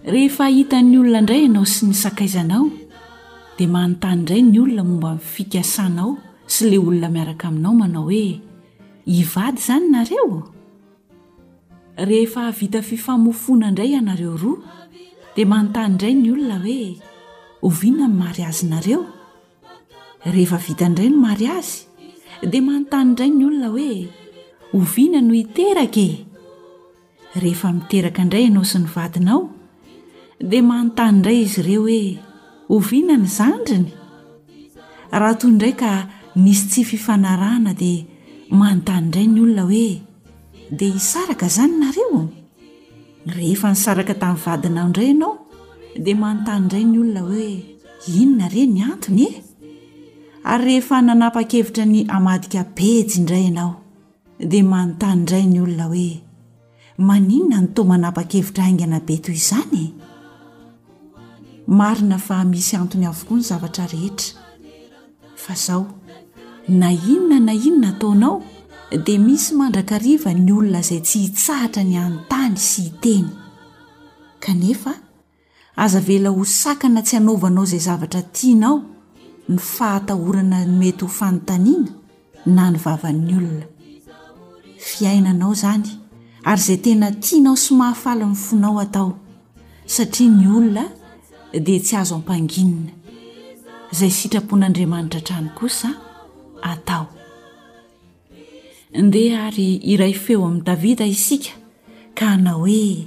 Rehefa hitan'ny olona indray ianao sy ny sakaizanao, dia manontany indray ny olona momba ny fikasanao sy ilay olona miaraka aminao manao hoe, Hivady izany nareo? Rehefa vita fifamofoana indray ianareo roa, dia manontany indray ny olona hoe, Oviana ny mariazinareo? Rehefa vita indray ny mariazy, dia manontany indray ny olona hoe, Oviana no hiteraka e? Rehefa miteraka indray ianao sy ny vadinao, dia manontany indray izy ireo hoe oviana ny zandriny? Raha toy indray ka nisy tsy fifanarahana dia manontany indray ny olona hoe dia hisaraka izany nareo? Rehefa nisaraka tamin'ny vadinao indray ianao dia manontany indray ny olona hoe inona re ny antony e? Ary rehefa nanapa-kevitra ny hamadika pejy indray ianao, Dia manontany indray ny olona hoe, Maninona no toa manapa-kevitra haingana be toy izany e? Marina fa misy antony avokoa ny zavatra rehetra. Fa izao, na inona na inona ataonao, dia misy mandrakariva ny olona izay tsy hitsahatra ny hanontany sy hiteny. Kanefa, Aza avela ho sakana tsy hanaovanao izay zavatra tianao ny fahatahorana ny mety ho fanontaniana na ny vavan'ny olona. Fiainanao izany ary izay tena tianao sy mahafaly ny fonao atao satria ny olona dia tsy azo ampanginina. Izay sitrapon'Andriamanitra hatrany kosa atao. Ndeha ary hiray feo amin'i Davida isika ka hanao hoe.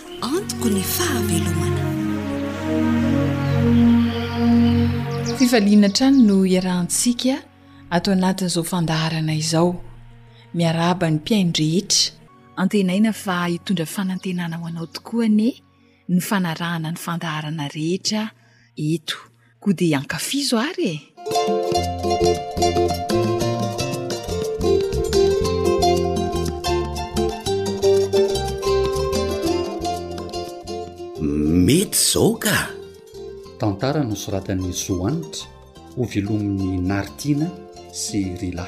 Antoko ny fahavelomana. Fifaliana hatrany no iarahantsika ato anatin'izao fandaharana izao. Miarahaba ny mpihaino rehetra. Antenaina fa hitondra fanantenana ho anao tokoa anie ny fanarahana ny fandaharana rehetra eto. Koa dia ankafizo ary e! Mety izao ka! Tantara nosoratan'i Zo Hanitra, hovelomin'i Nary Tiana sy Rila.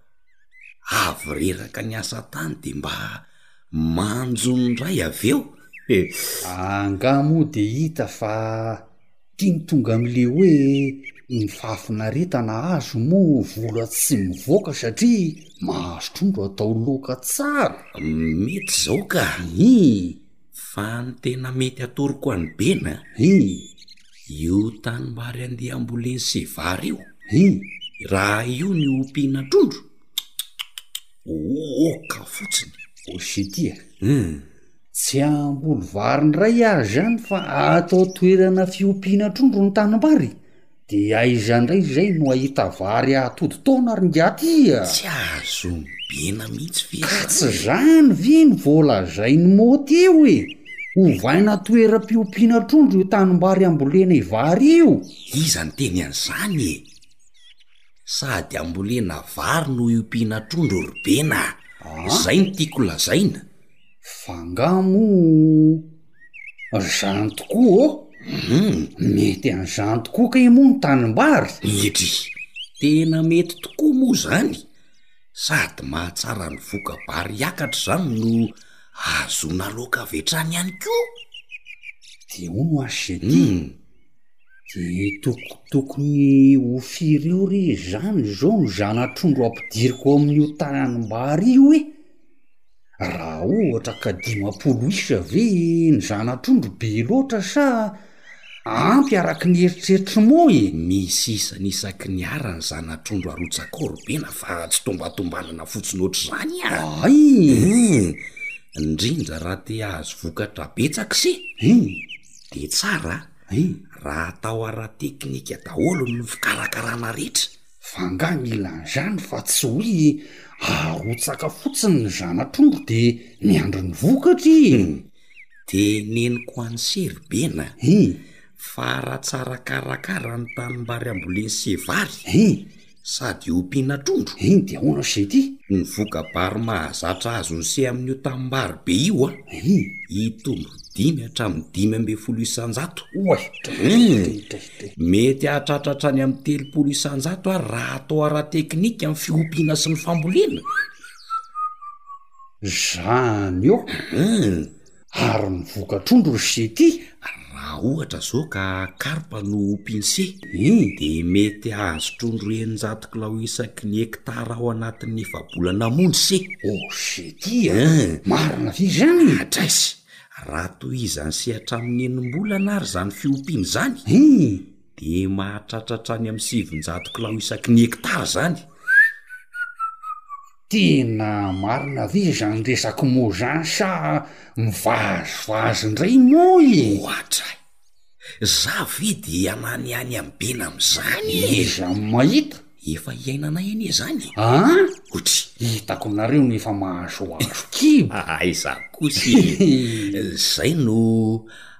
avy reraka ny asa tany de mba manjony ndray avy eo e angah moa de hita fa tiany tonga amle hoe ny fahafinaretana azo moa vola tsy mivoaka satria mahazo trondro atao loaka tsara mety zao ka hii fa ny tena mety atoroko any bena hii. Io tanimbary andeha amboleny sevary io hum raha io ny ompiana trondro kikikikikiki oka fotsiny Oshity a! hum tsy hamboly vary indray aho izany fa atao toerana fiompiana trondro ny tanimbary de aiza indray izay no hahita vary atody taona ry ngiaty a! tsy azon'i bena mihitsy ve izany e! ka tsy izany ve no vao lazain'i moty eo e! Hovaina toeram-piompiana trondro io tanimbary ambolena i Vary io? Iza no teny an'izany e? Sady ambolena vary no iompiana trondro ry Bena a! Izay no tiako lazaina. F'angaha moa izany tokoa ô? Humm! Mety an'izany tokoa kay moa ny tanimbary? Edry! Tena mety tokoa moa izany. Sady mahatsara ny voka-bary hiakatra izany no. Ahazoana loaka avy hatrany ihany koa. Dia hoy ny Hashemita, Dia tokotokony ho firy eo re izany izao ny zana-trondro ampidiriko ao amin'io tanim-bary io e? Raha ohatra ka dimampolo isa ve ny zana-trondro be loatra sa? Ampy araky ny eritreritro moa e! Misy isany isaky ny ara ny zanatrondro arotsakorobena fa tsy tombatombanana fotsiny ohatr'izany a! Ay! Hum! Indrindra raha te hahazo vokatra betsaka se! Hum! Dia tsara Hum! raha atao ara-teknika daholo ny fikarakarana rehetra. F'angaha mila an'izany fa tsy hoe arotsaka fotsiny ny zanatrondro dia miandry ny vokatra e! de neniko any seribena fa raha tsara karakara ny tanimbary amboleny se vary sady ompiana trondro de ahoana ry sety? ny voka-bary mahazatra azony se amin'io tanimbary be io an hitombo dimy hatramin'ny dimy ambin'ny folo isan-jato mety hahatratra hatrany amin'ny telopolo isan-jato ary raha atao ara-teknika ny fiompiana sy ny fambolena zany ô. Hum, ary ny vokatr'ondry ry Sety a? Raha ohatra zao ka karpa no ho pince, hum, de mety hahazo trondro eninjato kilao isaky ny hectare ao anatin'ny efa-bolana monja ise. Ô Sety a, marina ve izany? Atraiza, raha tohizan'i Se hatramin'ny enim-bolana ary izany fiompiana izany, hum, de mahatratra hatrany amin'ny sivinjato kilao isaky ny hectare izany. Tena marina ve izany resaky Mojan sa mivazivazy indray moa e? Ohatra e! Za ve de anany any am ben am zany e? Iza no mahita? Efa iainanay anie zany e! An! Otry! Hitako nareo no efa mahazoazo kibo! Aiza kosa e! Zay no.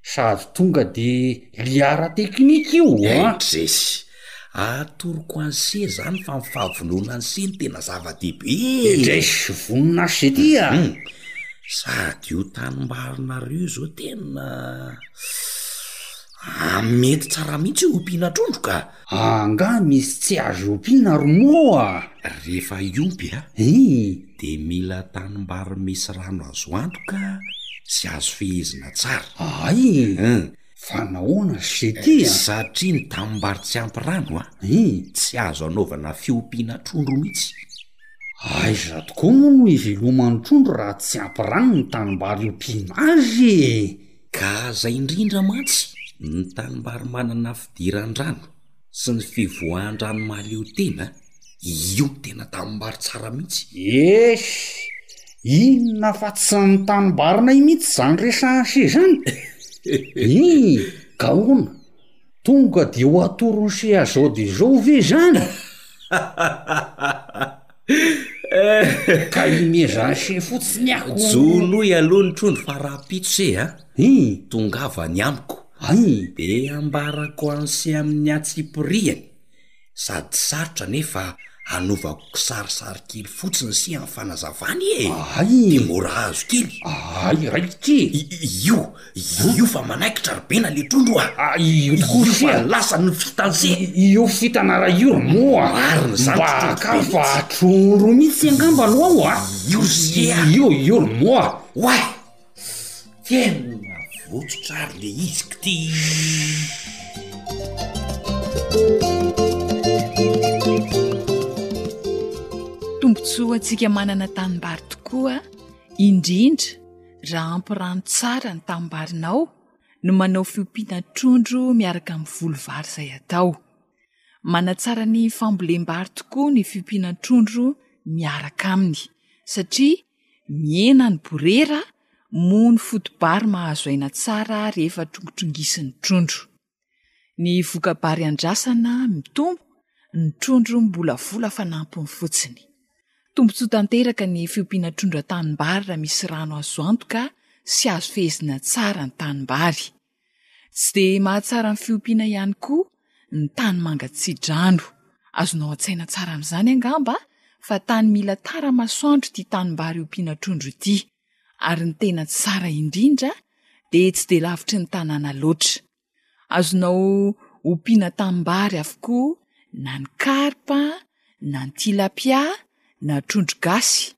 Sady tonga de liara teknika io an! Hey Dresy, atoroko an'se zany fa ny fahavonona an'se no tena zava-dehibe e! Hey Dresy, vonona an'se ty a! Sady io tanimbarinareo io zao tena mety tsara mihitsy io ompiana trondro ka! Angaha misy tsy azo ompiana ry moa a! Rehefa hiompy a! Iiii. Dia mila tanimbary misy rano azo antoka sy azo fehezina tsara. Ahay e! Hum. Fa nahoana ry se ty a? Satria ny tanimbary tsy ampy rano a! Iiii. Tsy azo anaovana fiompiana trondro mihitsy. Aiza tokoa moa no hiveloman'ny trondro raha tsy ampy rano ny tanimbary ompiana azy e! Ka aza indrindra mantsy ny tanimbary manana fidiran-drano sy ny fivoahan-drano mahaleo tena, io no tena tanimbary tsara mihitsy. Esy! Inona fa tsy ny tanimbarinay mihitsy izany resahan'se izany? Iiii! Gaona! Tonga dia ho atoron'se azao dia izao ve izany? Ka i Mezanche fotsiny ako. Jonoy aloha ny trondro fa rahampitso e a! Tongava any amiko de ambarako anse amin'ny antsipirihany sady sarotra nefa anovako kisarisary kely fotsiny se amin'ny fanazavany e! Dia mora azo kely. Ahay raikitra e! Io. Io fa manaikitra ry Bena le trondro a! Io tokoa ry fa lasa ny fitanse! Io fitana ra io ry moa a! Marina zany ry trondro be mintsy! Mba ka fa trondro mintsy angamba no ao a! Io ry ze a! Io io ry moa! Oay! Tena votsotra ary le izy k'ty! Tombontsoa antsika manana tanimbary tokoa indrindra. Raha ampy rano tsara ny tambarinao no manao fiompiana trondro miaraka amin'ny voly vary izay atao. Manatsara ny fambolem-bary tokoa ny fiompiana trondro miaraka aminy satria mihena ny borera moa ny foto-bary mahazo aina tsara rehefa trongitrongisin'ny trondro. Ny voka-bary andrasana mitombo, ny trondro mivolavola fanampiny fotsiny. Tombontsoa tanteraka ny fiompiana trondro an-tanimbary raha misy rano azo antoka sy azo fehezina tsara ny tanimbary. Tsy dia mahatsara ny fiompiana ihany koa ny tany manga tsi-drano. Azonao an-tsaina tsara amin'izany angamba fa tany mila tara-masoandro ity tanimbary ompiana trondro ity. ary ny tena tsara indrindra dia tsy dia lavitry ny tanàna loatra. Azonao ompiana tanimbary avokoa na ny karpa, na ny tilapia, na trondro gasy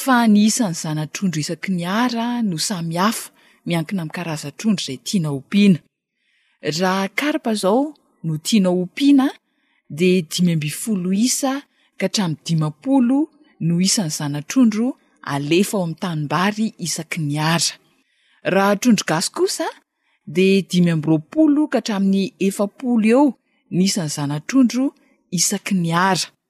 fa ny isan'ny zana-trondro isaky ny art no samy hafa, miankina amin'ny karazan-trondro izay tianao ompiana. Raha karpa izao no tianao ompiana dia dimy ambin'ny folo isa ka hatramin'ny dimampolo no isan'ny zana-trondro alefa ao amin'ny tanimbary isaky ny ara. Raha trondro gasy kosa dia dimy amby roapolo ka hatramin'ny efapolo eo ny isan'ny zana-trondro isaky ny ara.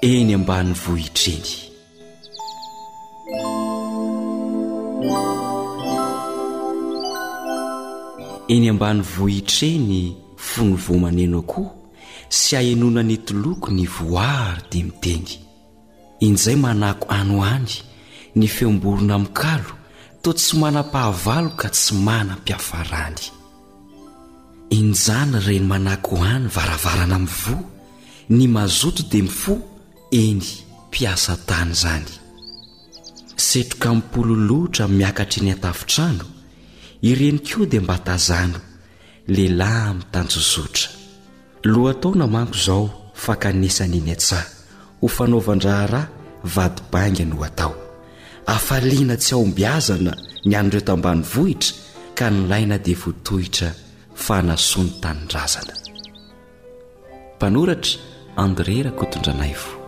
eny ambany vohitra eny eny ambany vohitra eny fony voamaneno akoho sy ahenona ny toloko ny voary dia miteny Injay manako any ho any ny feom-borona mikalo toa tsy manam-pahavalo ka tsy manam-piafarany. Injany reny manako ho any varavarana mivoha, ny mazoto dia mifoha, eny, mpiasa tany izany. Setroka mipololotra miakatra eny an-tafontrano, ireny koa dia mba tazano, lehilahy mitanjozotra. Lohataona manko izao fa kanesa ny eny an-tsaha ho fanaovan-draharaha vady bainga no atao. Afaliana tsy ahombiazana ny an'ireo tambanivohitra ka nilaina dia votohitra fa hanasoa ny tanindrazana. Mpanoratra, André Rakotondranaivo.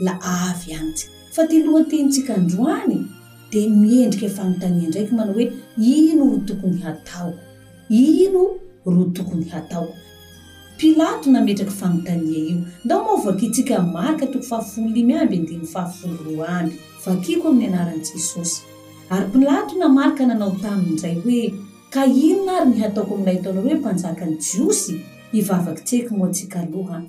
La avy amintsika. Fa ity lohatenintsika androany dia miendrika fanontania ndraiky manao hoe ino ro tokony hataoko? Ino ro tokony hataoko? Pilato nametraky fanontania io. Ndao moa vakintsika Marka toko fahafolo limy amby andininy fahafolo roa amby. Vakiko amin'ny anaran'i Jesosy. Ary Pilato na Marka nanao taminy indray hoe, Ka inona ary ny hataoko amin'ilay ataonareo hoe mpanjakan'ny Jiosy? Hivavakitseky moa tsika aloha an!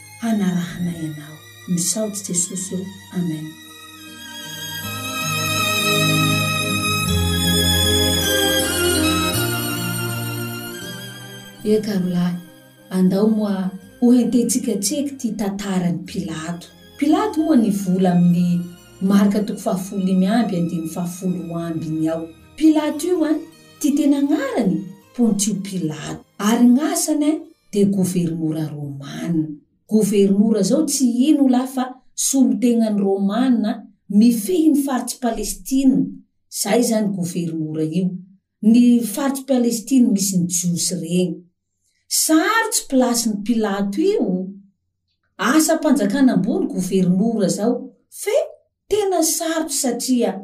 hanarahanay anao. Misaotra Jesosy ô Amen. Eka ry lahy, andao moa hohententsika tseky ty tantaran'i Pilato. Pilato moa nivola amin'ny Marka toko fahafolo limy amby andininy fahafolo roa amby iny ao. Pilato io ein, ty tena agnarany Pontio Pilato. Ary gn'asany ein, dia governora romana. Governora izao tsy ino lahy fa solontenan'ny romana mifehy ny faritr'i Palestina, izay izany governora io, ny faritr'i Palestina misy ny jiosy ireny. Sarotsy plasin'i Pilato io, asam-panjakana ambony governora izao, fe tena sarotsy satria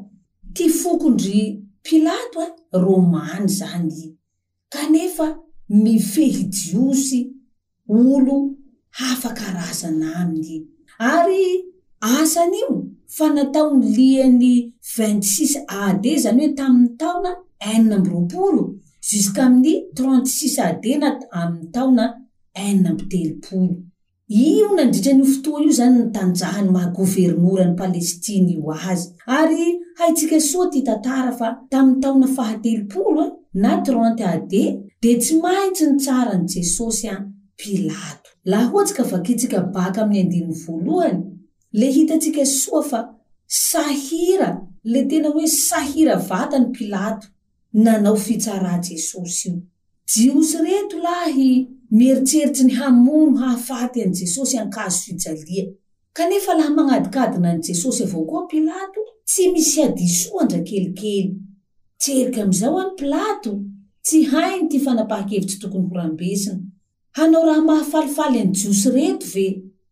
ty fokon-dry Pilato e, romana izany i. kanefa mifehy Jiosy olo hafa karazana aminy, ary asany io fa natao niliany vingt six AD, izany hoe tamin'ny taona enina amby roapolo jusqu'amin'ny trente six AD na amin'ny taona enina amby telopolo. Io nandritra an'io fotoa io izany ny tanjahan'ny maha governoran'i Palestina io azy. Ary haintsika soa aty tantara fa tamin'ny taona faha telopolo a, na trente AD, dia tsy maintsy nitsara an'i Jesosy an Pilato. Laha ohatsy ka vakintsika baka amin'ny andininy voalohany, le hitantsika soa fa sahira, le tena hoe sahira vatany Pilato. nanao fitsarà Jesosy io. Jiosy reto lahy mieritreritry ny hamono hahafaty an'i Jesosy an-kazo fijalia. Kanefa laha magnadikadina an'i Jesosy avao koa Pilato, tsy misy hadisoany ndra kelikely. Tserika amin'izao any Pilato, tsy hainy ty fanapahan-kevitsy tokony horambesina. Hanao raha mahafalifaly an'i Jiosy reto ve?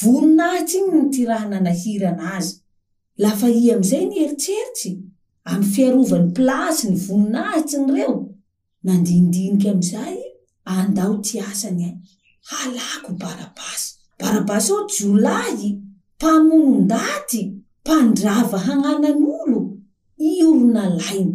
Voninahitry ny nty raha nanahirana azy. Lafa i amizay nieritseritsy amy fiarovany plasy ny voninahitry ny reo, nandinidiniky amizay i, Andao ty asany e! Halako Barabasy! Barabasy ô jiolahy, mpamono ndaty, mpandrava hagnanan'olo, io ro nalainy.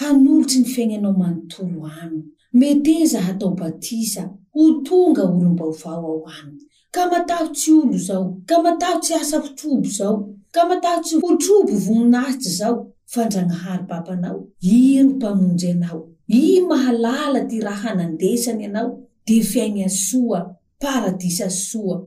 Hanolotry ny fiainanao manontolo Aminy. Meteza hatao batisa, ho tonga olom-baovao ao Aminy. Ka mataho tsy olo izao, ka mataho tsy asa fitrobo izao, ka mataho tsy ho trobo voninahitsy izao, fa Ndragnahary Babanao, I ro Mpamonjy anao, I mahalala ty raha hanandesany anao, dia fiaigna soa, paradisa soa.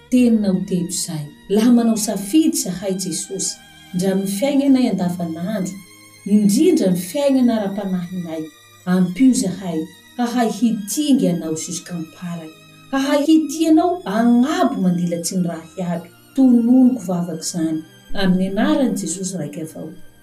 Tena ho telo izay. Laha manao safidy izahay Jesosy, ndra amin'ny fiaignanay andavanandro, indrindra ny fiaignana ara-panahinay, ampio izahay hahay hitia nge Anao jusqu'amparany. Hahay hitia Anao agnabo mandilatsy ny raha hiaby. Tononiko vavaka izany. Amin'ny anaran'i Jesosy Raiko avao.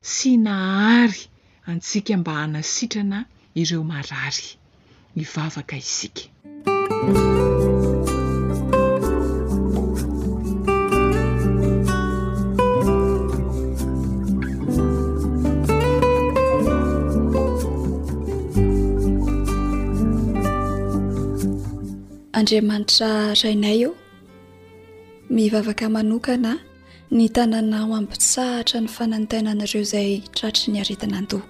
sy nahary antsika mba hanasitrana ireo marary. Hivavaka isika. Andriamanitra Rainay ô, mivavaka manokana ny tananao ampitsahatra ny fanantenan'ireo izay tratry ny aretin'andoha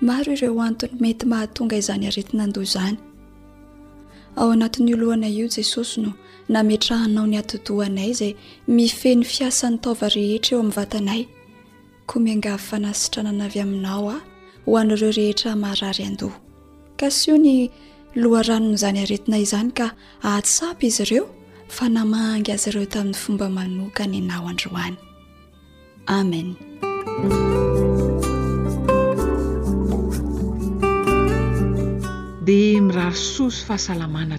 maro ireo antony mety mahatonga izany aretin'andoha izany ao anatin'ny olohana io jesosy no nametrahanao ny atidohanay izay mifehy ny fiasan'ny taova rehetra eo amin'ny vatanay Koa miangavy fanasitranana avy Aminao aho ho an'ireo rehetra marary an-doha. Kasio ny loharanon-izany aretina izany ka ahatsapa izy ireo fa namangy azy ireo tamin'ny fomba manokana Ianao androany. Amen. Dia mirary soa sy fahasalamana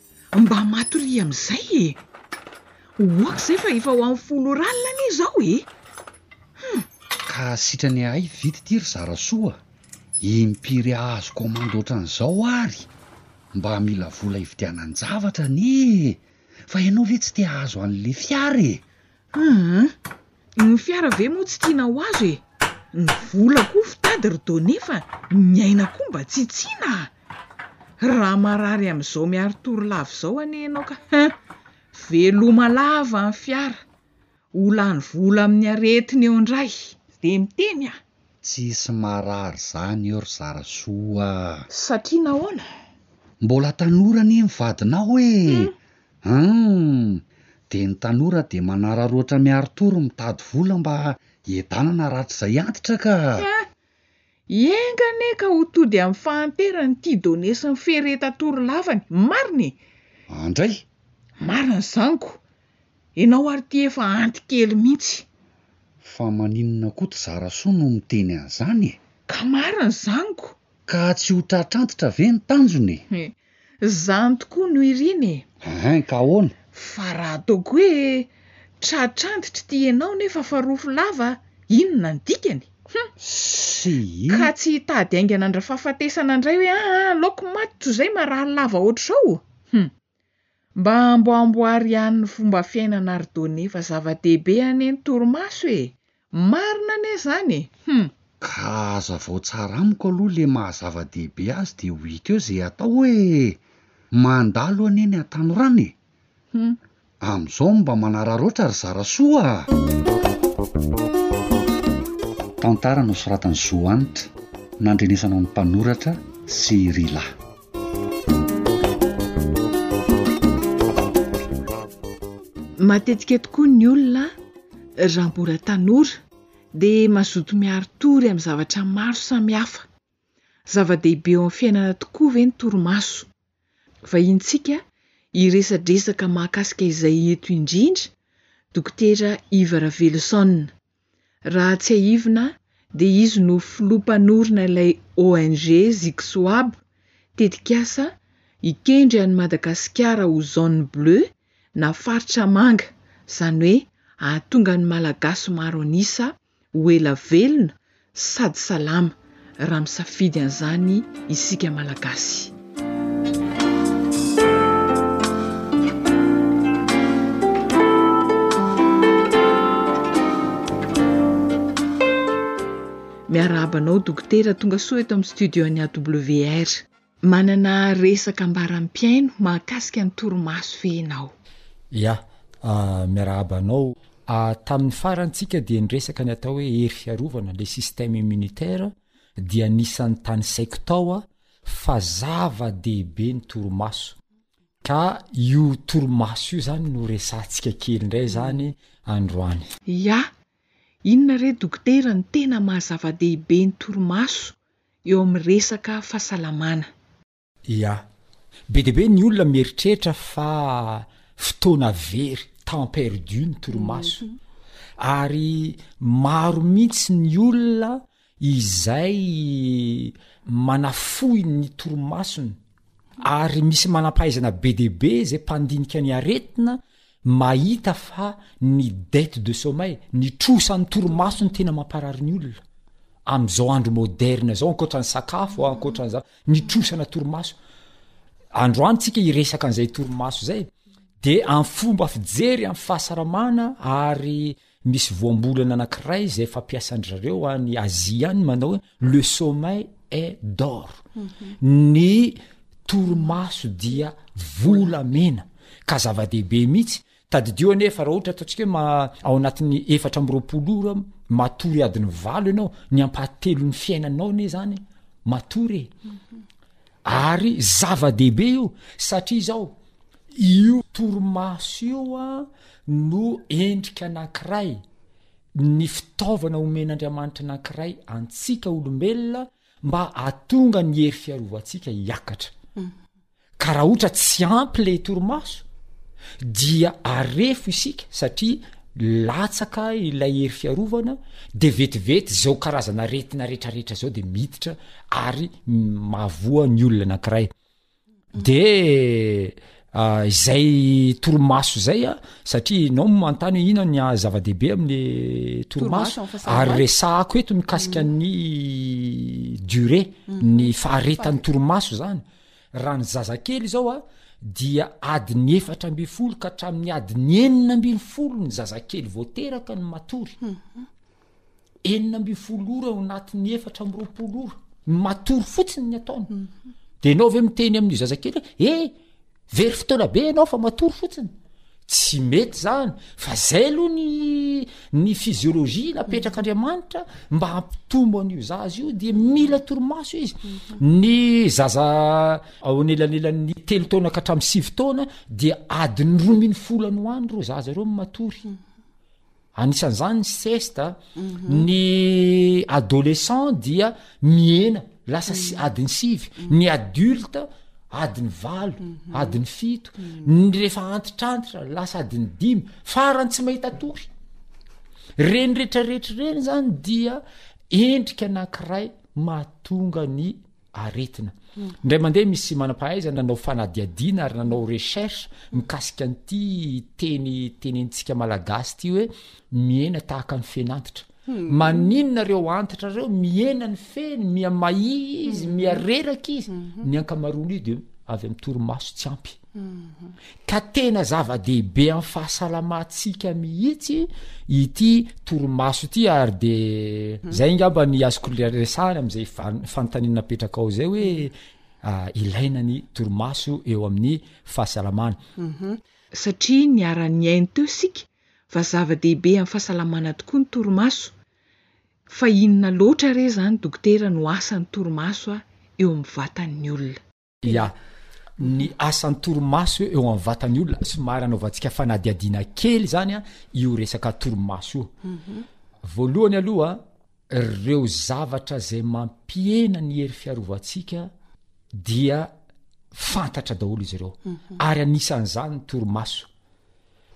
Mba matoria amin'izay e! Oak izay fa efa ho amin'ny folo ora alina anie izao e! Hum! Ka sitrany ahay vita ity ry Zarasoa a! Impiry hahazo commande ohatran'izao ary! Mba mila vola hividianan-javatra anie e! Fa ianao ve tsy te hahazo an'ilay fiara e! Humm. Ny fiara ve moa tsy tiana ho azo e? Ny vola koa fitady ry Donne fa ny aina koa mba tsy tiana a! Raha marary amin'izao miaro tory lava izao anie ianao ka hein! Veloma lava ny fiara, ho lany vola amin'ny aretina eo indray! Dia miteny aho, Tsisy marary zany eo ry Zarasoa a! Satria nahoana? Mbola tanora anie ny vadinao e! Hum! Dia ny tanora dia manararoatra miari-tory mitady vola mba hiadanana ratr'izay antitra ka! Hum! Enga anie ka ho tody amin'ny fahanterany ity données sy ny fereta tory lavany, marina e! Andray! Marina izany ko! Enao ary ty efa anty kely mintsy. Fa maninona koa tsy zarasoa no miteny an'izany e? Ka marina zaniko. Ka tsy ho tratr'antitra ve ny tanjona e? He, zany tokoa no irina e. Hein, ka ahoana? Fa raha ataoko hoe tratr'antitra ity enao nefa fa rofy lava inona ny dikany? Hum. Sii. Ka tsy hitady haingana an-dRafahafatesana indray hoe aa laoko maty toy izay marary lava ohatr'izao? Hum. Mba amboamboary ihany ny fomba fiainana ry Donny fa zava-dehibe anie ny torimaso e! Marina anie izany e! Hum. Ka azavao tsara amiko aloha le maha zava-dehibe azy de ho hita eo ze atao hoe mandalo anie ny hatanorana e! Hum. Amin'izao mba manararaotra ry Zarasoa a! Tantara nosoratan'i Zo Hanitra, nandrenesanao ny mpanoratra sy Rila. Matetika tokoa ny olona raha mbola tanora dia mazoto miaro tory amin'ny zavatra maro samihafa. Zava-dehibe eo amin'ny fiainana tokoa ve ny torimaso? Vahinintsika hiresadresaka mahakasika izay eto indrindra Dokotera Iva Raveloson. Raha tsiahivina dia izy no filoha mpanorina ilay ONG Zixoab, tetikasa hikendry an'i Madagasikara ho Zone Bleue na Faritra Manga, izany hoe hahatonga ny Malagasy maro an'isa ho ela velona Sady salama raha misafidy an'izany isika Malagasy. Miarahaba anao Dokotera, tonga soa eto amin'ny studio-n'ny AWR. Manana resaka ambara mpihaino mahakasika ny torimaso ve ianao? Ya, miarahaba anao. Tamin'ny farany tsika dia niresaka ny atao hoe hery fiarovana, le système immunitaire, dia anisan'ny tany saiko tao fa zava-dehibe ny torimaso. Ka io torimaso io zany no resahantsika kely indray zany androany. Ya, Inona re dokotera ny tena maha zava-dehibe ny torimaso eo amin'ny resaka fahasalamana? Ia. Be dia be ny olona mieritreritra fa fotoana very, temps perdu, ny torimaso. Ary maro mihitsy ny olona izay manafohy ny torimasony ary misy manam-pahaizana be dia be izay mpandinika ny aretina mahita fa ny dette de sommeil ny trosan'ny torimaso ny tena mamparary ny olona amin'izao andro moderne izao ankoatra ny sakafo a ankoatra ny za ny trosana torimaso androany tsika hiresaka an'izay torimaso izay de amin'ny fomba fijery amin'ny fahasalamana ary Misy voambolana anankiray izay fampiasan-dry zareo any Azia any manao hoe le sommeil est d'or. Ny torimaso dia volamena ka zava-dehibe mihitsy. Tadidio anie fa raha ohatra ataontsika hoe ma- ao anatin'ny efatra amby roapolo ora matory adiny valo ianao, ny ampahatelon'ny fiainanao anie zany matory e. Ary zava-dehibe io satria izao, io torimaso io no endrika anankiray, ny fitaovana omen'Andriamanitra anankiray antsika olombelona mba hahatonga ny hery fiarovantsika hiakatra. Ka raha ohatra tsy ampy le torimaso dia arefo isika satria latsaka ilay hery fiarovana de vetivety zao karazana aretina retraretra zao de miditra ary mahavoa ny olona anankiray de ah, izay torimaso zay a satria enao manontany hoe ina ny zava-dehibe amin'ny torimaso ary resahako eto mikasika mm. ny durée mm. ny faharetan'ny torimaso zany raha ny zazakely izao a dia adiny efatra ambiny folo ka hatramin'ny adiny enina ambiny folo ny zazakely voateraka ny matory mm-hmm. enina ambin'ny folo ora eo anatin'ny efatra amby roapolo ora ny matory fotsiny ny ataony de ianao ave miteny amin'ny zazakely hoe e eh, very fotoana be ianao fa matory fotsiny tsy mety zany fa zay aloha ny ny fiziologie napetraka andriamanitra mba hampitombo an'io zaza io de mila torimaso izy ny zaza ao anelanelan'ny telo taona ka hatramin'ny sivy taona dia adin'ny roa miny folo any ho any reo zaza reo matory Anisan'izany ny cest a, ny adolescent dia mihena lasa si- adiny sivy, ny adulte adiny valo, adiny fito, ny rehefa antitrantitra lasa adiny dimy, farany tsy mahita tory. Reny rehetrarehetra reny zany dia endrika anankiray mahatonga ny aretina. Indray mandeha misy manam-pahaizana nanao fanadihadiana ary nanao recherche mikasika an'ity teny tenenintsika malagasy ity hoe mihena tahaka ny fen'antitra. Hmm. Maninona ireo antitra ireo mihena ny feny, miha mahia izy, hmm. miha reraka izy. Hmm. Ny ankamaroan'io dia avy amin'ny torimaso tsy ampy. Ka tena zava-dehibe amin'ny fahasalamantsika mihitsy ity torimaso ity ary de zay ngamba ny azoko resahana amin'izay fanontaniana napetrakao izay hoe ah, ilaina ny torimaso eo amin'ny fahasalamana. Mhm. Satria niara-niaino teo isika fa zava-dehibe amin'ny fahasalamana tokoa ny torimaso. Fa inona loatra re izany dokotera no asan'ny torimaso eo amin'ny vatan'ny olona? Ya, ny asan'ny torimaso eo amin'ny vatan'ny olona, somary anaovantsika fanadihadiana kely zany an, io resaka torimaso io. Mhm. Voalohany aloha, ireo zavatra izay mampihena ny hery fiarovantsika dia fantatra daholo izy ireo, mhm. ary anisan'izany ny torimaso.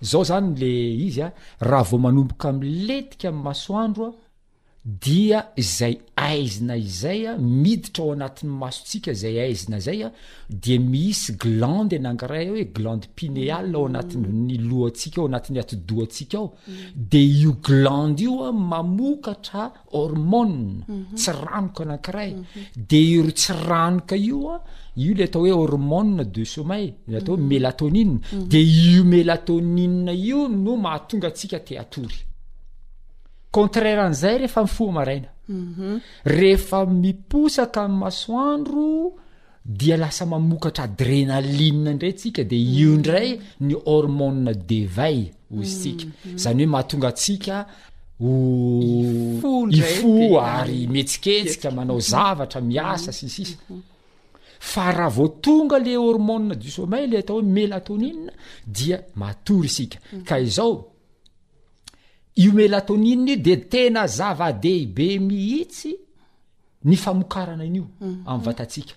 Zao zany le izy a, raha vao manomboka miletika amin'ny masoandro a, Dia izay aizina izay a, miditra ao anatin'ny masontsika izay aizina izay a, dia misy glande anankiray hoe glande pineale ao anatin'ny lohantsika ao anatin'ny atidohantsika ao, dia io glande io a mamokatra hormone, tsiranoka anankiray, dia io tsiranoka io a, io le atao hoe hormone de sommeil, le atao hoe melatonine, dia io melatonine io no mahatonga antsika te hatory. contraire an'izay rehefa mifoha maraina mhm. rehefa miposaka amin'ny masoandro dia lasa mamokatra adrenaline indray tsika de io mhm. indray ny hormona devay ho iztsika mhm. zany hoe mahatonga atsika oifo ary metsiketsika manao zavatra miasa sy sisa fa raha vao tonga le hormona du sommeil le atao hoe melatonina dia matory isika ka izao Io melatonine io dia tena zava-dehibe mihitsy ny famokarana an'io amin'ny vatantsika.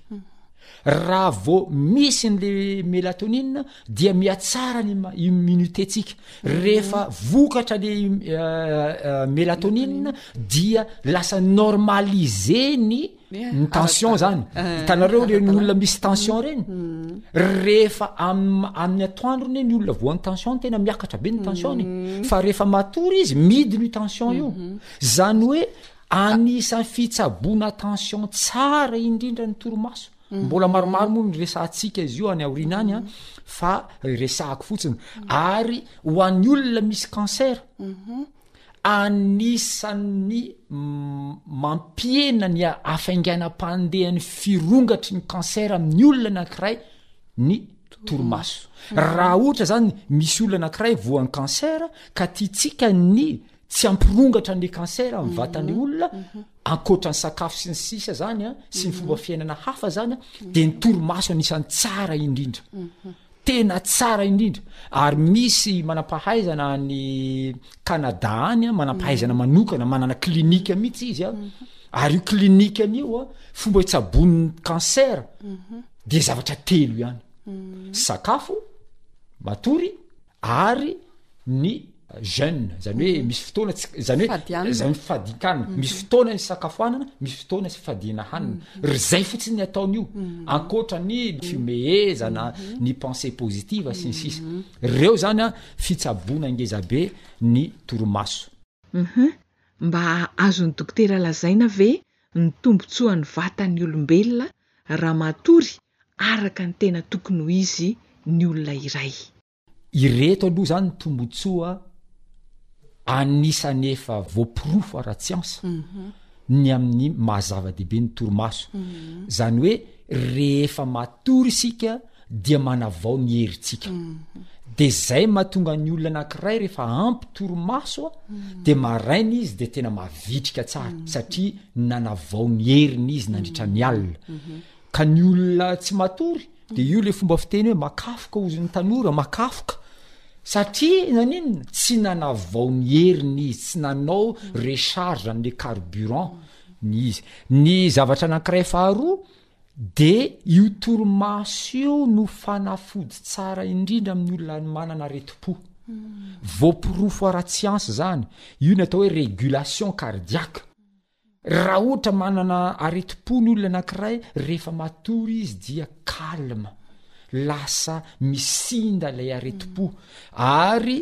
Raha vao misy ny melatonine dia mihatsara ny immunité-tsika. Rehefa vokatra ny euh, euh, melatonine dia lasa normalisé ny ny tension zany hitanareo reny olona misy tension reny rehefa amin'ny atoandrony ny olona voan'ny tension tena miakatra be ny tensiony fa rehefa matory izy midi ny tension io zany hoe anisan'ny fitsaboana tension tsara indrindra ny toromaso mbola maromaro moa ny resantsika izy io any aoriana any a fa resahako fotsiny ary ho an'ny olona misy cancer Anisan'ny mampihena ny hafainganam-pandehan'ny firongatry ny kansera amin'ny olona anankiray ny torimaso. Raha ohatra izany misy olona anankiray voan'ny kansera ka tiantsika ny tsy hampirongatra ny kansera amin'ny vatan'ny mhm. olona, mhm. ankoatra ny sakafo sy ny sisa izany a, sy ny mhm. fomba fiainana hafa izany a, dia ny torimaso anisan'ny tsara indrindra. Tena tsara indrindra, ary misy manampahaizana any Canada any an, manampahaizana manokana, manana clinique mihitsy izy an, ary io clinique any io an, fomba hitsaboany ny cancer dia zavatra telo ihany, sakafo matory ary ny. Jeûne, izany hoe misy fotoana tsy, izany hoe izany hoe fadian-kanina, mhm. misy fotoana isakafoanana, misy fotoana sy fadiana hanina. Mhm. Ry zay fotsiny ny ataony io, mhm. ankoatra ny fimehezana, ny pensée positive sy ny sisa. Ireo zany a fitsaboana ngezabe ny torimaso. Uhum, mba azon'ny dokotera lazaina ve ny tombontsoan'ny vatan'ny olombelona raha matory araka ny tena tokony ho izy ny olona iray? Ireto aloha zany ny tombontsoa anisany efa voaporofo ara-tsiansa mhm. ny amin'ny mahazava-dehibe ny torimaso mhm. zany hoe rehefa matory isika dia manavao ny herintsika mhm. de zay mahatonga ny olona anankiray rehefa ampy torimaso a de maraina izy de tena mavitrika tsara satria nanavao ny heriny izy nandritra ny alina ka ny olona tsy matory Dia io ilay fomba fiteny hoe makafoka hozy ny tanora, makafoka. Satria naninona? Tsy nanavao ny heriny izy, tsy nanao recharge an'ilay carburant ny izy. Ny zavatra anankiray faharoa dia io torimaso io no fanafody tsara indrindra amin'ny olona manana aretim-po. Voaporofo ara-tsiansa izany. Io no atao hoe régulation cardiaque. Raha ohatra manana aretim-po ny olona anankiray, rehefa matory izy dia calme, lasa misinda ilay aretim-po, ary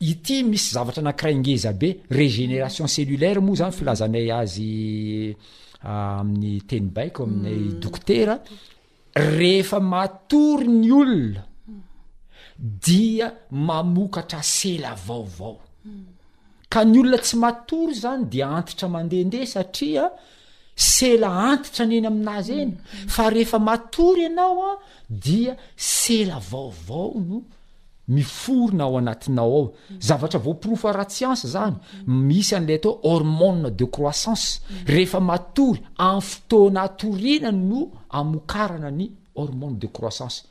ity misy zavatra anankiray ngeza be, régénération cellulaire moa zany filazanay azy amin'ny teny baiko, aminay dokotera, Rehefa matory ny olona dia mamokatra sela vaovao. Ka ny olona tsy matory izany dia antitra mandehandeha satria sela antitra ny eny amin'azy eny. Fa rehefa matory ianao dia sela vaovao no miforona ao anatinao ao, zavatra voaporofo ara-tsiansa izany, misy an'ilay atao hoe hormone de croissance, rehefa matory, amin'ny fotoana hatoriana no amokarana ny hormone de croissance.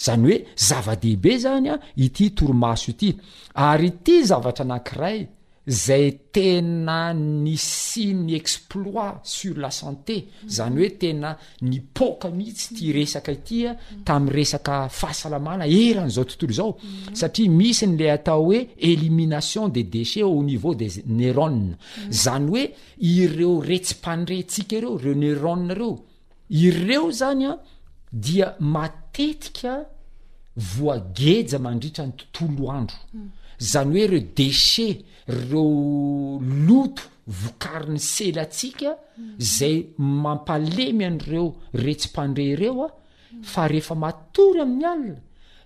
Izany hoe zava-dehibe izany ity torimaso ity. Ary ity zavatra anankiray, izay tena nisiany exploit sur la santé, izany hoe tena nipoaka mihitsy ity resaka ity tamin'ny resaka fahasalamana eran'izao tontolo izao, satria misy ny le atao hoe elimination des déchets au niveau des neurones, izany hoe ireo retsi-pandrehintsika ireo, ireo neurones ireo, ireo zany a dia matetika voageja mandritra ny tontolo andro hmm. zany hoe reo deche reo loto vokarin'ny selatsika hmm. zay mampalemy an'ireo retsi-pandre ireo a hmm. fa rehefa matory amin'ny alina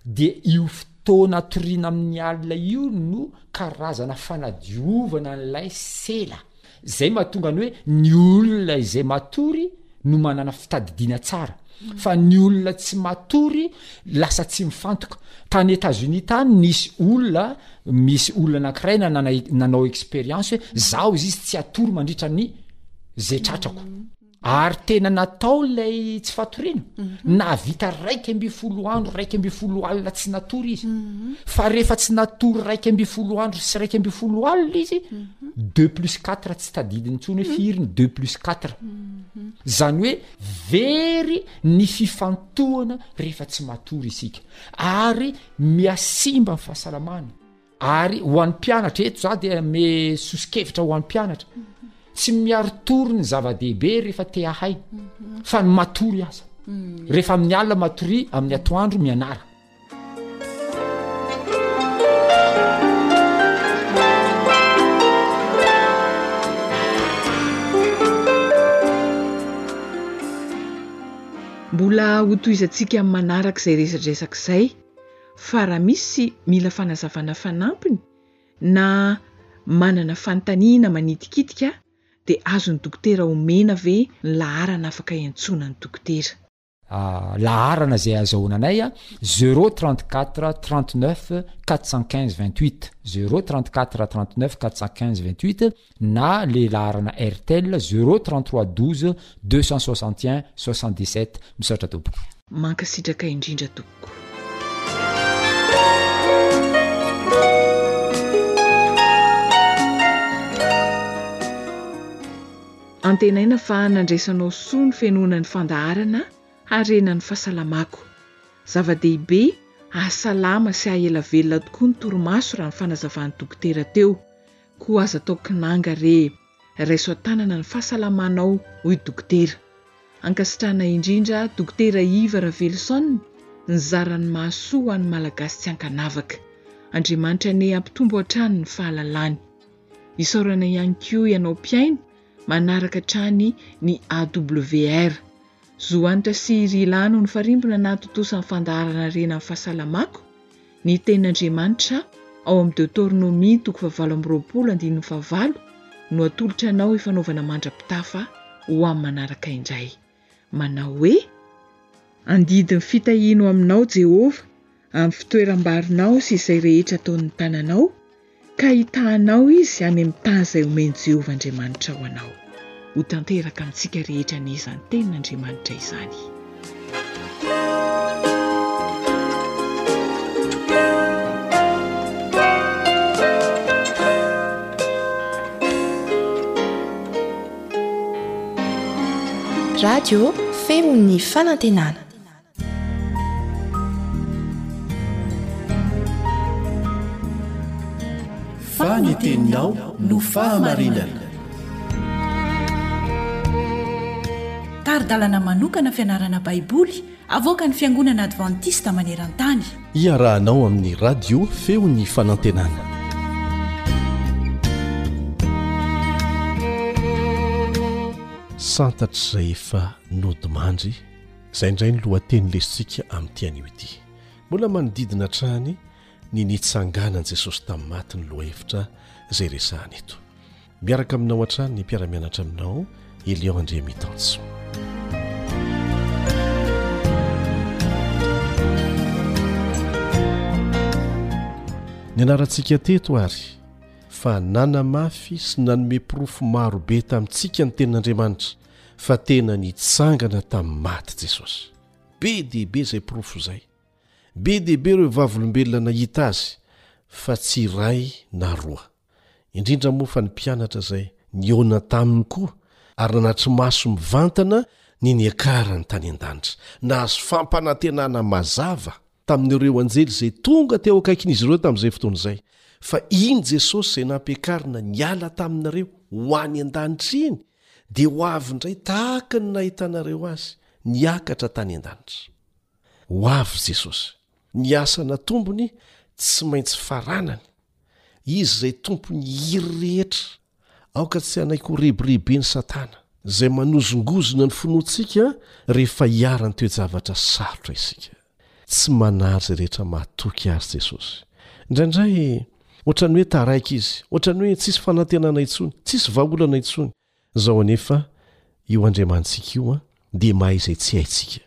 de io fotoana atoriana amin'ny alina io no karazana fanadiovana an'ilay sela Zay mahatonga ny hoe ny olona izay matory no manana fitadidiana tsara fa ny olona tsy matory lasa tsy mifantoka tany Etazonia tany nisy olona misy olona anakiray nananao experience hoe zaho izy izy tsy atory mandritra ny zay tratrako Ary tena natao ilay tsy fatoriana? Nahavita iraika ambin'ny folo andro iraika ambin'ny folo alina tsy natory izy. Fa rehefa tsy natory iraika ambin'ny folo andro sy iraika ambin'ny folo alina izy, deux plus quatre tsy tadidiny intsony hoe firy ny deux plus quatre. Izany hoe very ny fifantohana rehefa tsy matory isika. Ary mihasimba ny fahasalamana. Ary ho an'ny mpianatra, eto za dia me soso-kevitra ho an'ny mpianatra, tsy miaro tory ny zava-dehibe rehefa te ahay, fa ny matory aza. Rehefa amin'ny alina matory, amin'ny atoandro mianara. Mbola hotohizantsika amin'ny manaraka izay resadresaka izay. fa raha misy mila fanazavana fanampiny na manana fanontaniana manitikitika dia azon'ny dokotera omena ve ny laharana afaka iantsoana ny dokotera. Laharana izay azahoana anay, zéro trente quatre trente neuf quatre cent quinze vingt huit, zéro trente quatre trente neuf quatre cent quinze vingt huit. na le laharana Airtel zero trente trois douze deux cent soixante un soixante dix sept misaotra tompoko. Mankasitraka indrindra tompoko. Antenaina fa nandraisanao soa ny fenoana ny fandaharana harena ny fahasalamako. Zava-dehibe ahasalama sy ahaela velona tokoa ny torimaso raha ny fanazavan'ny dokotera teo. Koa aza atao kinanga re e! Raiso an-tanana ny fahasalamanao, hoy Dokotera. Ankasitrahana indrindra Dokotera Iva Raveloson nizara ny mahasoa ho an'ny Malagasy tsy ankanavaka. Andriamanitra anie hampitombo hatrany ny fahalalany. Isaorana ihany koa ianao mpihaino manaraka hatrany ny AWR. Zo Hanitra sy Rilà no nifarimbona nahatontosa ny fandaharan'harena ny fahasalamako, ny tenin'Andriamanitra, ao amin'ny Deoteronomia toko fahavalo amby roapolo andininy fahavalo no atolotra anao hifanaovana mandra-pitafa ho amin'ny manaraka indray. Manao hoe. Andidy ny fitahianao aminao, Jehovah, amin'ny fitoeram-barinao sy izay rehetra ataon'ny tananao, ka hitahanao izy any amin'ny tany izay homen'i Jehovah Andriamanitrao anao. Ho tanteraka amintsika rehetra anie izany tenin'Andriamanitra izany. Radio Feon'ny Fanantenana. Fa ny teninao no fahamarinana. Tari-dalana manokana fianarana Baiboly avoakan'ny Fiangonana Advantista maneran-tany. Iarahanao amin'ny Radio Feon'ny Fanantenana. Santatr'izay efa nodimandry. Izay indray ny lohateny lesotsika amin'ity anio ity. Mbola manodidina hatrany ny nitsanganan'i Jesosy tamin'ny maty ny lohahevitra izay resahana eto. Miaraka aminao hatrany ny mpiara-mianatra aminao, Elion Andriamitanjo. Nianarantsika teto ary fa nanamafy sy nanome porofo marobe tamintsika ny Tenin'Andriamanitra fa tena nitsangana tamin'ny maty Jesosy. Be dia be izay porofo izay. Be dia be ireo Vavolombelona nahita Azy, fa tsy iray na roa. Indrindra moa fa ny mpianatra izay nihaona taminy koa, ary nanatri-maso mivantana ny niakarany tany an-danitra. Nahazo fampanantenana mazava tamin'ireo anjely izay tonga teo akaikin'izy ireo tamin'izay fotoana izay, fa iny Jesosy izay nampiakarina niala taminareo ho any an-danitra iny dia ho avy indray tahaka ny nahitanareo azy niakatra tany an-danitra. Ho avy Jesosy. Ny asa natombony tsy maintsy faranany. Izy izay tompon'ny hery rehetra. Aoka tsy hanaiky ho rebireben'i Satana, izay manozongozona ny finoantsika rehefa iharan'ny toe-javatra sarotra isika. Tsy manary izay rehetra mahatoky Azy Jesosy. Indraindray, ohatran'ny hoe taraiky Izy, ohatran'ny hoe tsisy fanantenana intsony, tsisy vahaolana intsony izao anefa io Andriamanitsika io dia mahay izay tsy haintsika.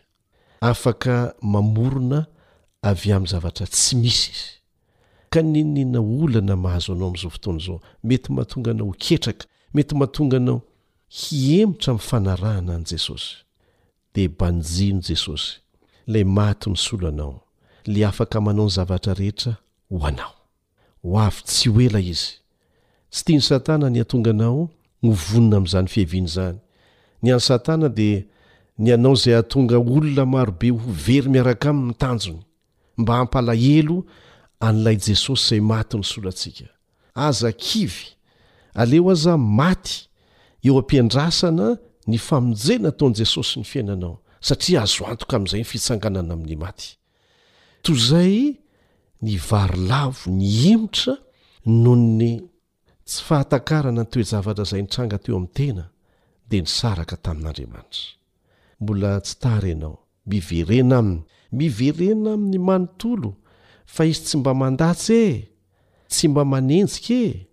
Afaka mamorona avy amin'ny zavatra tsy misy Izy. Ka n'inon'inona olana mahazo anao amin'izao fotoana izao, mety mahatonga anao ho ketraka, mety mahatonga anao hihemotra amin'ny fanarahana an'i Jesosy. dia banjino Jesosy, lay maty misolo anao, lay afaka manao ny zavatra rehetra ho anao. Ho avy tsy ho ela izy. Tsy tian'i Satana ny hatonga anao ho vonona amin'izany fiaviana izany. Ny an'i Satana dia ny hanao izay hahatonga olona marobe ho very miaraka aminy ny tanjony. mba hampalahelo an'ilay Jesosy izay maty nisolo antsika. Aza kivy, aleo aza maty eo am-piandrasana ny famonjena ataon'i Jesosy ny fiainanao, satria azo antoka amin'izay ny fitsanganana amin'ny maty. Toy izay ny vary lavo nihemotra noho ny Tsy fahatakarana ny toe-javatra izay nitranga teo amin'ny tena dia nisaraka tamin'Andriamanitra. Mbola tsy tara ianao. Miverena aminy. Miverena aminy manontolo fa izy tsy mba mandatsy e! Tsy mba manenjika e!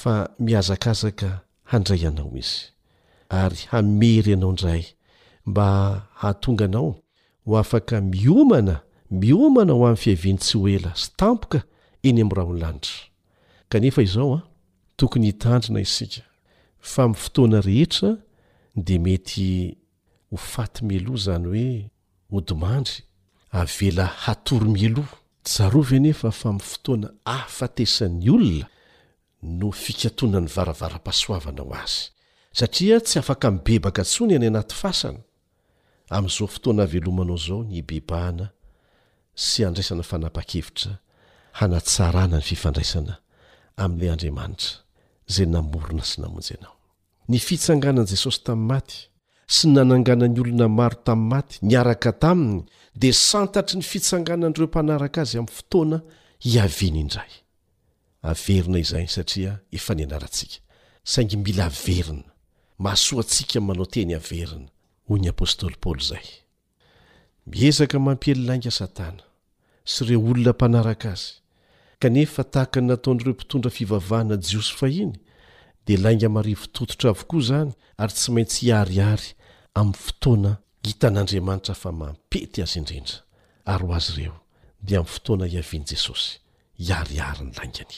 Fa mihazakazaka handray anao izy. Ary hamery anao indray mba hahatonga anao ho afaka miomana, miomana ho amin'ny fiaviany tsy ho ela sy tampoka eny amin'ny rahon'ny lanitra. Kanefa izao an, tokony hitandrina isika, fa amin'ny fotoana rehetra dia mety ho faty mialoha izany hoe hodimandry, avela hatory mialoha. Tsarovy anefa fa amin'ny fotoana ahafatesan'ny olona no fikatonan'ny varavaram-pahasoavana ho azy, satria tsy afaka mibebaka intsony any anaty fasana, amin'izao fotoana avelomanao izao ny hibebahana sy handraisana fanapan-kevitra hanatsarana ny fifandraisana amin'ilay Andriamanitra izay namorona sy namonjy anao. Ny fitsanganan'i Jesosy tamin'ny maty sy ny nananganany olona maro tamin'ny maty niaraka taminy dia santatry ny fitsanganan'ireo mpanaraka azy amin'ny fotoana hiaviany indray. Averina izay satria efa nianarantsika. Saingy mila averina. Mahasoa antsika ny manao teny averina, hoy ny apostoly Paoly izay. Miezaka mampiely lainga Satana sy ireo olona mpanaraka azy, kanefa tahaka ny nataon'ireo mpitondra fivavahana jiosy fahiny, dia lainga marivo tototra avokoa izany ary tsy maintsy hiharihary amin'ny fotoana hitan'Andriamanitra fa mampety azy indrindra, ary ho azy ireo, dia amin'ny fotoana hiavian'i Jesosy. hiharihary ny laingany.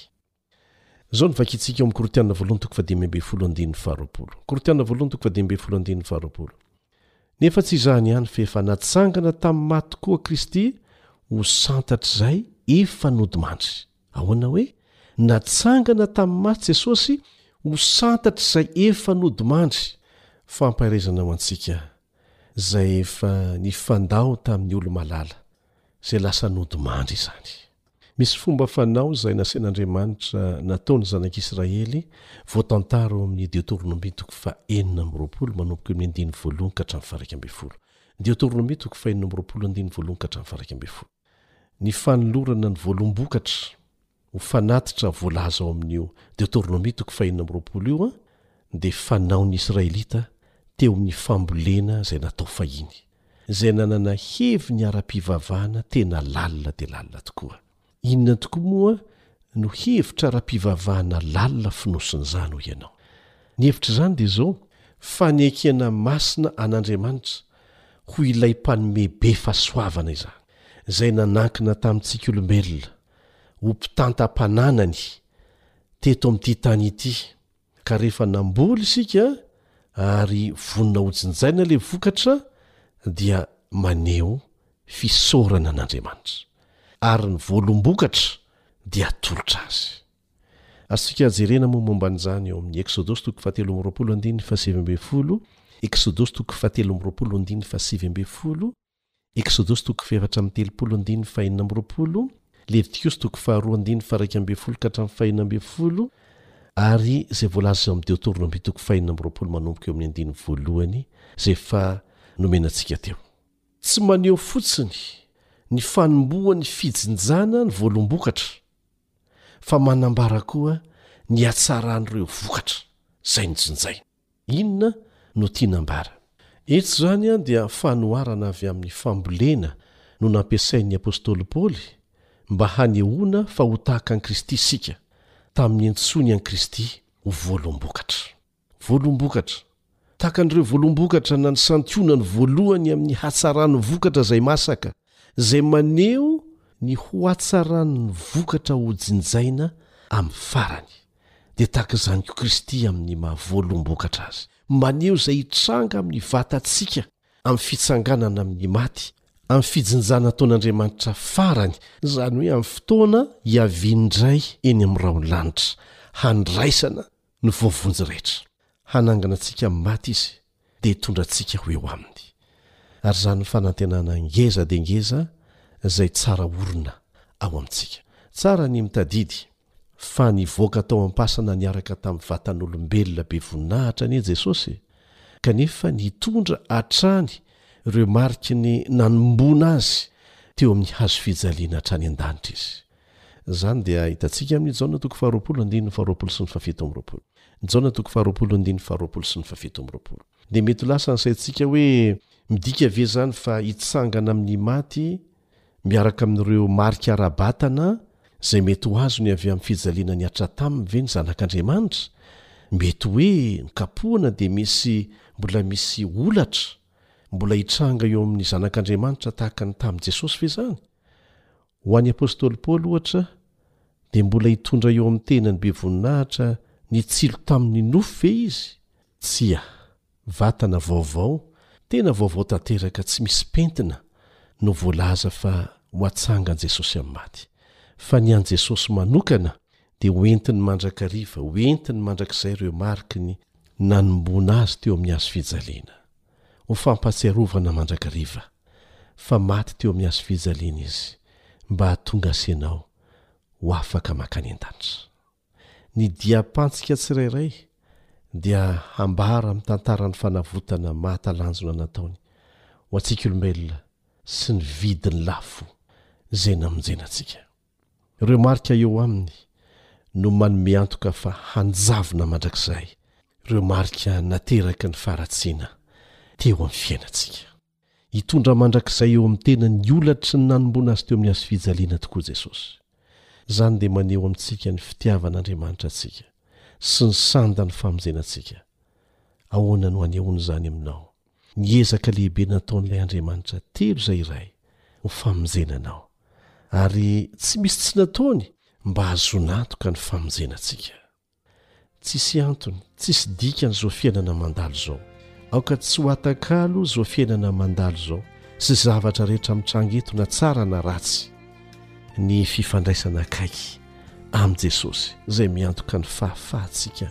Izao no vakintsika ao amin'ny Korintiana voalohany toko fahadimy ambin'ny folo andininy faharoapolo. Korintiana voalohany toko fahadimy ambin'ny folo andininy faharoapolo. Nefa tsy izany ihany fa efa natsangana tamin'ny maty koa Kristy ho santatr'izay efa nodimandry. Ahoana hoe natsangana tamin'ny maty Jesosy ho santatr'izay efa nodimandry? Fampaherezana ho antsika izay efa nifandao tamin'ny olo-malala. izay lasa nody mandry izany. Misy fomba fanao izay nasain'Andriamanitra natao ny zanak'Israely voatantara ao amin'ny Deotoronomia toko fahenina amby roapolo manomboka eo amin'ny andininy voalohany ka hatramin'ny faharaika ambin'ny folo. Deotoronomia toko fahenina amby roapolo andininy voalohany ka hatramin'ny faharaika ambin'ny folo. Ny fanolorana ny voalombokatra. ho fanatitra voalaza ao amin'io Deoteronomia toko fahenina amby roapolo io dia fanaon'ny Israelita teo amin'ny fambolena izay natao fahiny, izay nanana heviny ara-pivavahana tena lalina dia lalina tokoa. Inona tokoa moa no hevitra ara-pivavahana lalina fonosin'izany, hoy ianao? Ny hevitr'izany dia izao, Fanekena masina an'Andriamanitra ho ilay Mpanome be fahasoavana izany, izay nanankina tamintsika olombelona, ho mpitantam-pananany teto amin'ity tany ity, ka rehefa namboly isika ary vonona hojinjaina ilay vokatra dia maneho fisaorana an'Andriamanitra, ary ny voalombokatra dia atolotra Azy. Azontsika jerena moa momba an'izany ao amin'ny Eksodosy toko fahatelo amby roapolo andininy fahasivy ambin'ny folo, Eksodosy toko fahatelo amby roapolo andininy fahasivy ambin'ny folo, Eksodosy toko fahefatra amby telopolo andininy fahenina amby roapolo, Levitikosy toko faharoa andininy faharaika ambin'ny folo ka hatramin'ny fahenina ambin'ny folo, ary izay voalaza eo amin'ny Deoteronomia toko fahenina amby roapolo manomboka eo amin'ny andininy voalohany izay efa nomena antsika teo. Tsy maneho fotsiny ny fanombohan'ny fijinjana ny voalombokatra fa manambara koa ny hatsaran'ireo vokatra izay nojinjaina. Inona no tiana ambara? Eto izany dia fanoharana avy amin'ny fambolena no nampiasain'ny apostoly Paoly mba hanehoana fa ho tahaka an'i Kristy isika, tamin'ny entsoiny an'i Kristy ho voalombokatra. Voalombokatra. Tahaka an'ireo voalombokatra na ny santionany voalohany amin'ny hatsaran'ny vokatra izay masaka, izay maneho ny ho hatsaran'ny vokatra hojinjaina amin'ny farany. dia tahaka izany koa Kristy amin'ny maha voalombokatra azy. Maneho izay hitranga amin'ny vatantsika amin'ny fitsanganana amin'ny maty, amin'ny fijinjana taon'Andriamanitra farany, izany hoe amin'ny fotoana hiaviany indray eny amin'ny rahon'ny lanitra, handraisana ny voavonjy rehetra. Hanangana antsika amin'ny maty izy dia hitondra antsika ho eo Aminy. Ary izany fanantenana ngeza dia ngeza izay tsara orina ao amintsika. Tsara ny mitadidy fa nivoaka tao am-pasana niaraka tamin'ny vatan'olombelona be voninahitra anie Jesosy e! kanefa nitondra hatrany ireo mariky ny nanomboana Azy teo amin'ny hazofijaliana hatrany an-danitra Izy. Izany dia hitantsika amin'ny Jaona toko faharoapolo andininy faharoapolo sy ny fahafito amby roapolo. Jaona toko faharoapolo andininy faharoapolo sy ny fahafito amby roapolo. Dia mety ho lasa ny saintsika hoe midika ve izany fa hitsangana amin'ny maty miaraka amin'ireo marika ara-batana izay mety ho azony avy amin'ny fijaliana nihatra taminy ve ny Zanak'Andriamanitra? Mety hoe nokapohana dia misy mbola misy holatra mbola hitranga eo amin'ny Zanak'Andriamanitra tahaka ny tamin'i Jesosy ve izany? Ho an'ny apostoly Paoly, ohatra, dia mbola hitondra eo amin'ny tenany be voninahitra nitsilo tamin'ny nofo ve izy? Tsia. Vatana vaovao, tena vaovao tanteraka, tsy misy pentina, no voalaza fa ho atsangan'i Jesosy amin'ny maty. Fa ny an'i Jesosy manokana dia hoentiny mandrakariva, hoentiny mandrakizay ireo mariky ny nanomboana azy teo amin'ny hazo fijaliana. Ho fampahatsiarovana mandrakariva fa maty teo amin'ny hazo fijaliana izy mba hahatonga azy sy ianao ho afaka mankany an-danitra. Ny diam-pantsika tsirairay dia hambara mitantara ny fanavotana mahatalanjona nataony ho antsika olombelona sy ny vidiny lafo izay namonjena antsika. Ireo marika eo aminy no manome antoka fa hanjavona mandrakizay ireo marika nateraky ny faharatsiana teo amin'ny fiainantsika. Hitondra mandrakizay eo amin'ny tenany ny olatry ny nanomboana azy teo amin'ny hazo fijaliana tokoa Jesosy. Izany dia maneho amintsika ny fitiavan'Andriamanitra antsika sy ny sandan'ny famonjena antsika. Ahoana no hanehoany izany aminao? ny ezaka lehibe nataon'ilay Andriamanitra telo izay iray ho famonjena anao, ary tsy misy tsy nataony mba hahazoana antoka ny famonjena antsika. Tsisy antony, tsisy dikany izao fiainana mandalo izao. Aoka tsy ho atakalo izao fiainana mandalo izao sy zavatra rehetra mitranga eto na tsara na ratsy. Ny fifandraisana akaiky amin'i Jesosy izay miantoka ny fahafahantsika